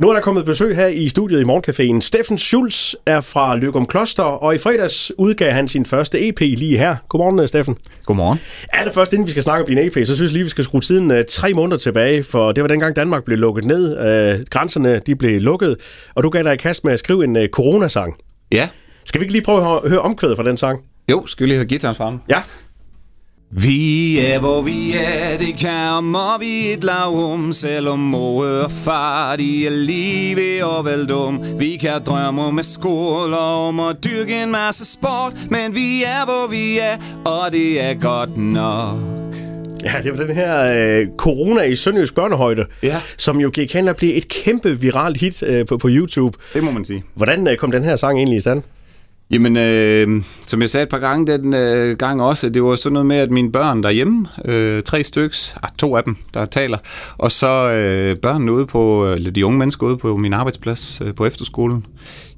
Nu er der kommet besøg her i studiet i Morgencaféen. Steffen Schulz er fra Løgum Kloster, og i fredags udgav han sin første EP lige her. Godmorgen, Steffen. Godmorgen. Allerførst, inden vi skal snakke om din EP, så synes jeg lige, vi skal skrue tiden uh, tre måneder tilbage, for det var dengang Danmark blev lukket ned. Uh, grænserne de blev lukket, og du gav dig i kast med at skrive en uh, coronasang. Ja. Skal vi ikke lige prøve at høre, høre omkvædet fra den sang? Jo, skal vi lige have gitaren frem? Ja. Vi er, hvor vi er, det kommer vi et lag om Selvom mor og far, de er lige ved at være dum Vi kan drømme med skole om at dyrke en masse sport Men vi er, hvor vi er, og det er godt nok Ja, det var den her øh, corona i Sønderjysk børnehøjde, Ja. som jo gik hen og blev et kæmpe viralt hit øh, på, på YouTube. Det må man sige Hvordan øh, kom den her sang egentlig i stand? Jamen, øh, som jeg sagde et par gange den øh, gang også, det var sådan noget med, at mine børn derhjemme, øh, tre styks, ah, to af dem, der taler, og så øh, børnene ude på, øh, eller de unge mennesker ude på min arbejdsplads øh, på efterskolen,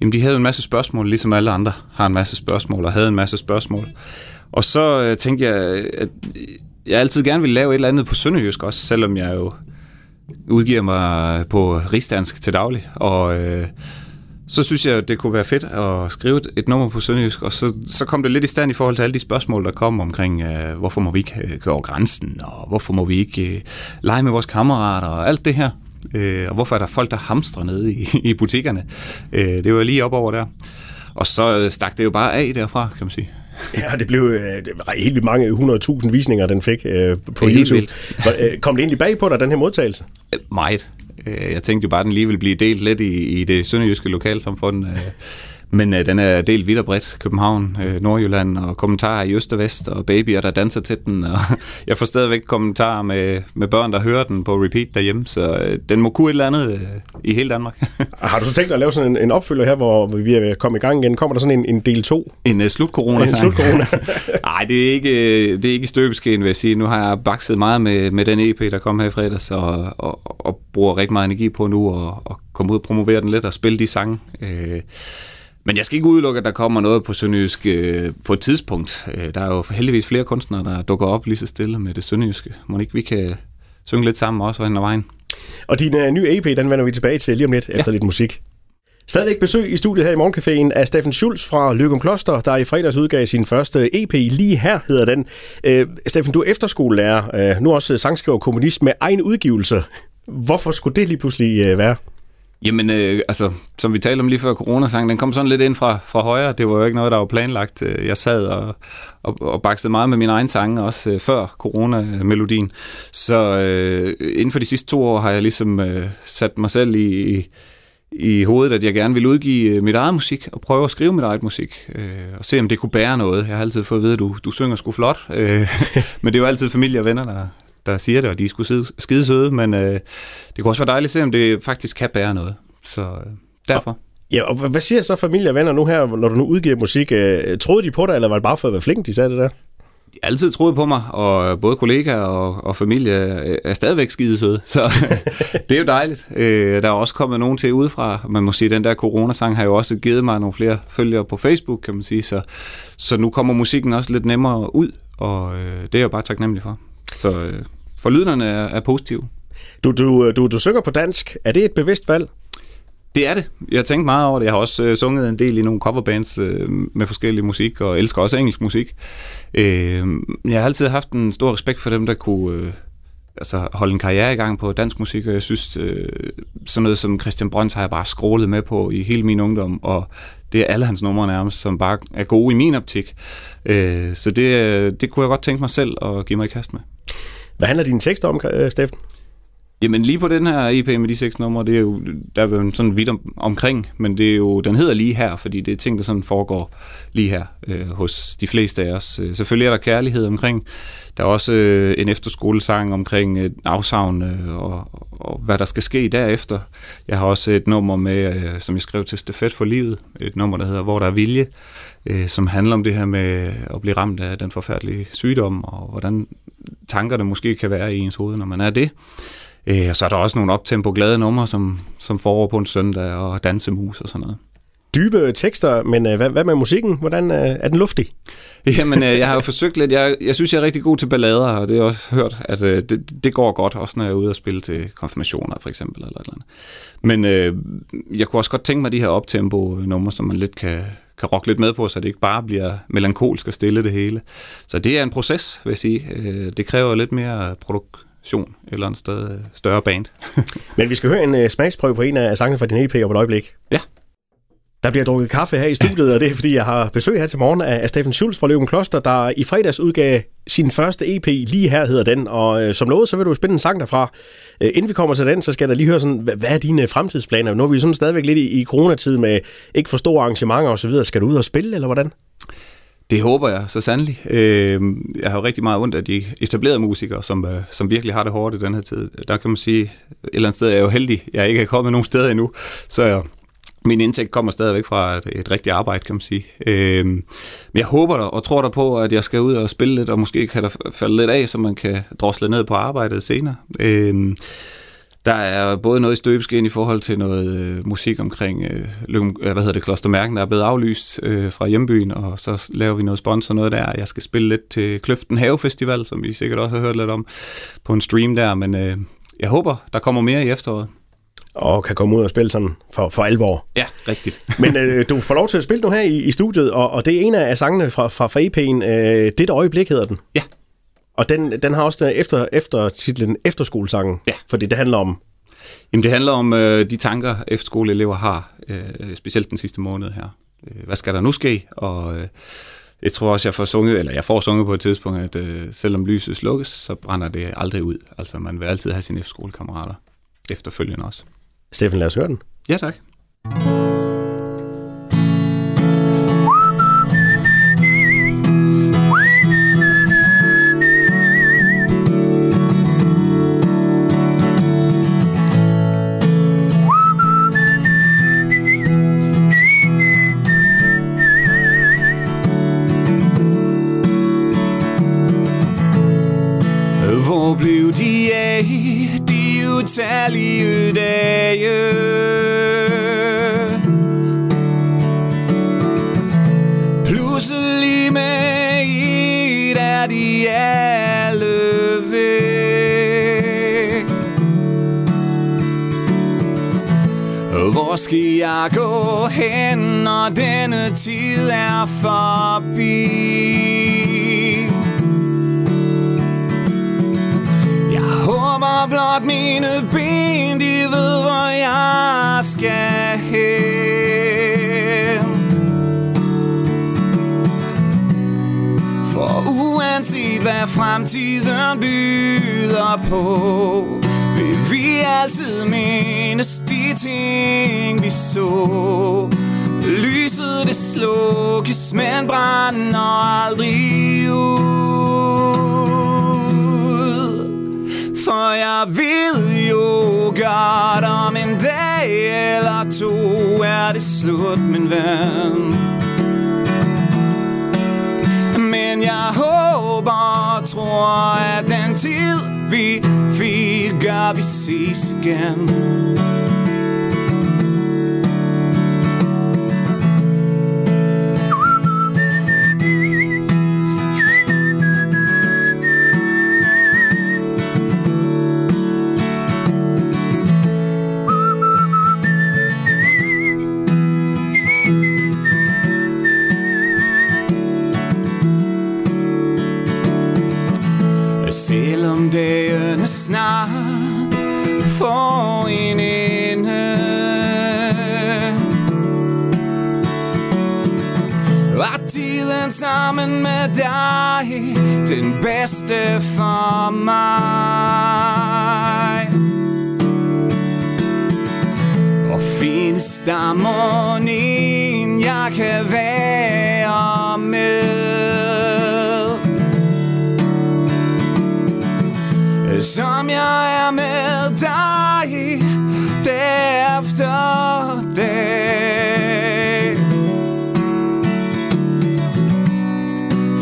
jamen de havde en masse spørgsmål, ligesom alle andre har en masse spørgsmål, og havde en masse spørgsmål. Og så øh, tænkte jeg, at jeg altid gerne ville lave et eller andet på sønderjysk også, selvom jeg jo udgiver mig på rigsdansk til daglig, og... Øh, så synes jeg, det kunne være fedt at skrive et, et nummer på Sønderjysk, og så, så kom det lidt i stand i forhold til alle de spørgsmål, der kom omkring, øh, hvorfor må vi ikke øh, køre over grænsen, og hvorfor må vi ikke øh, lege med vores kammerater, og alt det her. Øh, og hvorfor er der folk, der hamstrer nede i, i butikkerne. Øh, det var lige op over der. Og så øh, stak det jo bare af derfra, kan man sige. Ja, det blev øh, det var helt vildt mange 100.000 visninger, den fik øh, på Det YouTube. Øh, Kom det egentlig bag på dig, den her modtagelse? Øh, Meget. Øh, jeg tænkte jo bare, at den lige ville blive delt lidt i, i det sønderjyske lokalsamfund. Øh, øh, Men øh, den er delt vidt og bredt. København, øh, Nordjylland og kommentarer i øst og vest, og babyer, der danser til den. Og jeg får stadigvæk kommentarer med, med børn, der hører den på repeat derhjemme, så øh, den må kunne et eller andet øh, i hele Danmark. Har du så tænkt dig at lave sådan en, en opfølger her, hvor vi er ved at komme i gang igen? Kommer der sådan en, en del 2? En uh, slut-corona. En slut-corona. Nej, det er ikke, øh, det er ikke støbeskeen, vil jeg sige. Nu har jeg bakset meget med, med den EP, der kom her i fredags, og, og, og bruger rigtig meget energi på nu at, at komme ud og promovere den lidt og spille de sange. Øh, men jeg skal ikke udelukke, at der kommer noget på Sønderjysk øh, på et tidspunkt. Øh, der er jo heldigvis flere kunstnere, der dukker op lige så stille med det Sønderjyske. Må ikke vi kan synge lidt sammen også hen ad vejen? Og din øh, nye EP, den vender vi tilbage til lige om lidt, efter lidt musik. Stadigvæk besøg i studiet her i Morgencaféen af Steffen Schulz fra Løgum Kloster, der i fredags udgav sin første EP. Lige her hedder den. Øh, Steffen, du er efterskolelærer, øh, nu også sangskriver og kommunist med egen udgivelse. Hvorfor skulle det lige pludselig øh, være? Jamen, øh, altså, som vi talte om lige før coronasangen, den kom sådan lidt ind fra, fra højre. Det var jo ikke noget, der var planlagt. Øh, jeg sad og, og, og baksede meget med min egen sange, også øh, før coronamelodien. Så øh, inden for de sidste to år har jeg ligesom øh, sat mig selv i, i hovedet, at jeg gerne vil udgive øh, mit eget musik, og prøve at skrive mit eget musik, øh, og se om det kunne bære noget. Jeg har altid fået at vide, at du, du synger sgu flot, øh, men det er jo altid familie og venner, der, der siger det, og de er sgu skide, søde, men øh, det kunne også være dejligt at se, om det faktisk kan bære noget. Så øh, derfor. Ja, og hvad siger så familie og venner nu her, når du nu udgiver musik? Øh, Troede de på dig, eller var det bare for at være flink, de sagde det der? De har altid troet på mig, og både kollegaer og, og familie er stadigvæk skide søde, så det er jo dejligt. Øh, der er også kommet nogen til udefra. Man må sige, at den der coronasang har jo også givet mig nogle flere følgere på Facebook, kan man sige, så, så nu kommer musikken også lidt nemmere ud, og øh, det er jeg jo bare taknemmelig for. Så øh, forlydenderne er, er positive. Du, du, du, du synger på dansk. Er det et bevidst valg? Det er det. Jeg har tænkt meget over det. Jeg har også øh, sunget en del i nogle coverbands øh, med forskellig musik, og elsker også engelsk musik. Øh, jeg har altid haft en stor respekt for dem, der kunne øh, altså, holde en karriere i gang på dansk musik, og jeg synes, øh, sådan noget som Christian Brøns har jeg bare scrollet med på i hele min ungdom, og det er alle hans numre nærmest, som bare er gode i min optik. Øh, så det, øh, det kunne jeg godt tænke mig selv at give mig i kast med. Hvad handler dine tekster om, øh, Steffen? Jamen lige på den her EP med de seks numre, det er jo, der er jo sådan vidt om, omkring, men det er jo, den hedder lige her, fordi det er ting, der sådan foregår lige her øh, hos de fleste af os. Øh, selvfølgelig er der kærlighed omkring. Der er også øh, en efterskolesang omkring øh, afsavn øh, og, og hvad der skal ske derefter. Jeg har også et nummer med, øh, som jeg skrev til Stafet for livet, et nummer, der hedder Hvor der er vilje, øh, som handler om det her med at blive ramt af den forfærdelige sygdom, og hvordan tankerne måske kan være i ens hoved, når man er det. Øh, og så er der også nogle optempo glade numre, som, som foregår på en søndag, og dansemus og sådan noget. dybe tekster, men øh, hvad, hvad med musikken? Hvordan øh, er den luftig? Jamen, øh, jeg har jo forsøgt lidt. Jeg, jeg synes, jeg er rigtig god til ballader, og det har jeg også hørt, at øh, det, det går godt, også når jeg er ude og spille til konfirmationer, for eksempel. Eller et eller andet. Men øh, jeg kunne også godt tænke mig de her optempo-numre, som man lidt kan, kan rocke lidt med på, så det ikke bare bliver melankolsk og stille det hele. Så det er en proces, vil jeg sige. Øh, det kræver lidt mere produktion eller andet sted, øh, større band. Men vi skal høre en uh, smagsprøve på en af sangene fra din EP om et øjeblik. Ja. Der bliver drukket kaffe her i studiet, og det er fordi, jeg har besøg her til morgen af Steffen Schulz fra Løven Kloster, der i fredags udgav sin første EP, lige her hedder den, og øh, som lovet, så vil du spille en sang derfra. Øh, inden vi kommer til den, så skal jeg lige høre sådan, hvad, hvad er dine fremtidsplaner? Nu er vi sådan stadigvæk lidt i, i coronatid med ikke for store arrangementer osv. Skal du ud og spille, eller hvordan? Det håber jeg så sandelig. Øh, jeg har jo rigtig meget ondt af de etablerede musikere, som, øh, som virkelig har det hårdt i den her tid. Der kan man sige, et eller andet sted er jeg jo heldig, jeg ikke er kommet nogen steder endnu, så jeg min indtægt kommer stadigvæk fra et, et rigtigt arbejde, kan man sige. Øhm, men jeg håber der, og tror der på, at jeg skal ud og spille lidt, og måske kan der falde lidt af, så man kan drosle ned på arbejdet senere. Øhm, der er både noget i støbeskeen i forhold til noget øh, musik omkring, øh, øh hvad hedder det, Klostermærken, der er blevet aflyst øh, fra hjembyen, og så laver vi noget sponsor, noget der. Jeg skal spille lidt til Kløften Have Festival, som I sikkert også har hørt lidt om, på en stream der, men øh, jeg håber, der kommer mere i efteråret og kan komme ud og spille sådan for, for alvor. Ja, rigtigt. Men øh, du får lov til at spille nu her i, i studiet, og, og det er en af sangene fra, fra, fra EP'en. Øh, det øjeblik hedder den. Ja. Og den, den har også efter, efter titlen Efterskolesangen, ja. fordi det handler om... Jamen det handler om øh, de tanker, efterskoleelever har, øh, specielt den sidste måned her. Øh, hvad skal der nu ske? Og øh, jeg tror også, jeg får sunget, eller jeg får sunget på et tidspunkt, at øh, selvom lyset slukkes, så brænder det aldrig ud. Altså man vil altid have sine efterskolekammerater efterfølgende også. Steffen, lad os høre den. Ja, tak. Hvor blev de af, utallige dage? Pludselig med et er de alle væk. Hvor skal jeg gå hen, når denne tid er forbi? Håber blot mine ben, de ved, hvor jeg skal hen. For uanset hvad fremtiden byder på, vil vi altid mindes de ting, vi så. Lyset det slukkes, men brænder aldrig ud. For jeg ved jo godt om en dag eller to er det slut, min ven. Men jeg håber og tror, at den tid vi fik, gør vi ses igen. Selvom dagene snart får en ende. Var tiden sammen med dig den bedste for mig? Og findes der morgen jeg kan være med? Som jeg er med dig i dag efter dag.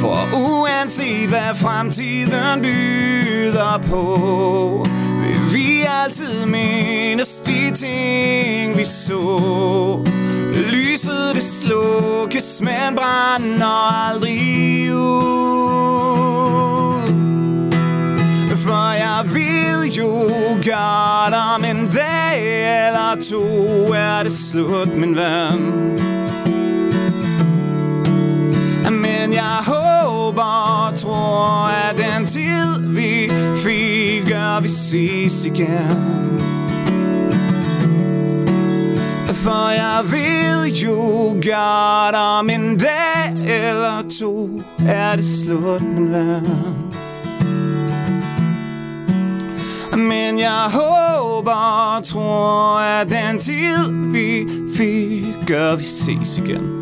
For uanset hvad fremtiden byder på, vil vi altid mindes de ting, vi så. Lyset det slukkes, men brænder aldrig ud. godt om en dag eller to er det slut, min ven. Men jeg håber og tror, at den tid vi fik, gør vi ses igen. For jeg ved jo godt om en dag eller to er det slut, min ven. Men jeg håber og tror, at den tid vi fik, gør vi ses igen.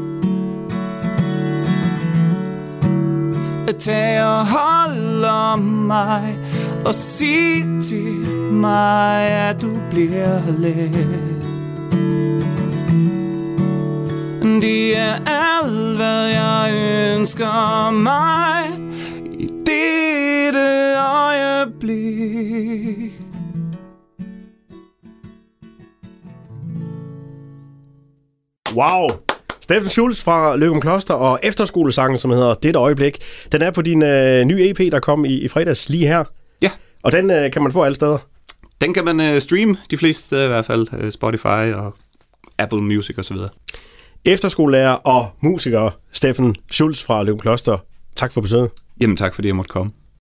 Tag og hold om mig og sig til mig, at du bliver let. Det er alt, hvad jeg ønsker mig Wow! Steffen Schulz fra Løgum Kloster og efterskolesangen, som hedder Dette Øjeblik. Den er på din øh, nye EP, der kom i, i fredags lige her. Ja. Og den øh, kan man få alle steder. Den kan man øh, streame de fleste steder i hvert fald. Øh, Spotify og Apple Music osv. Efterskolelærer og musiker Steffen Schulz fra Løgum Kloster. Tak for besøget. Jamen tak fordi jeg måtte komme.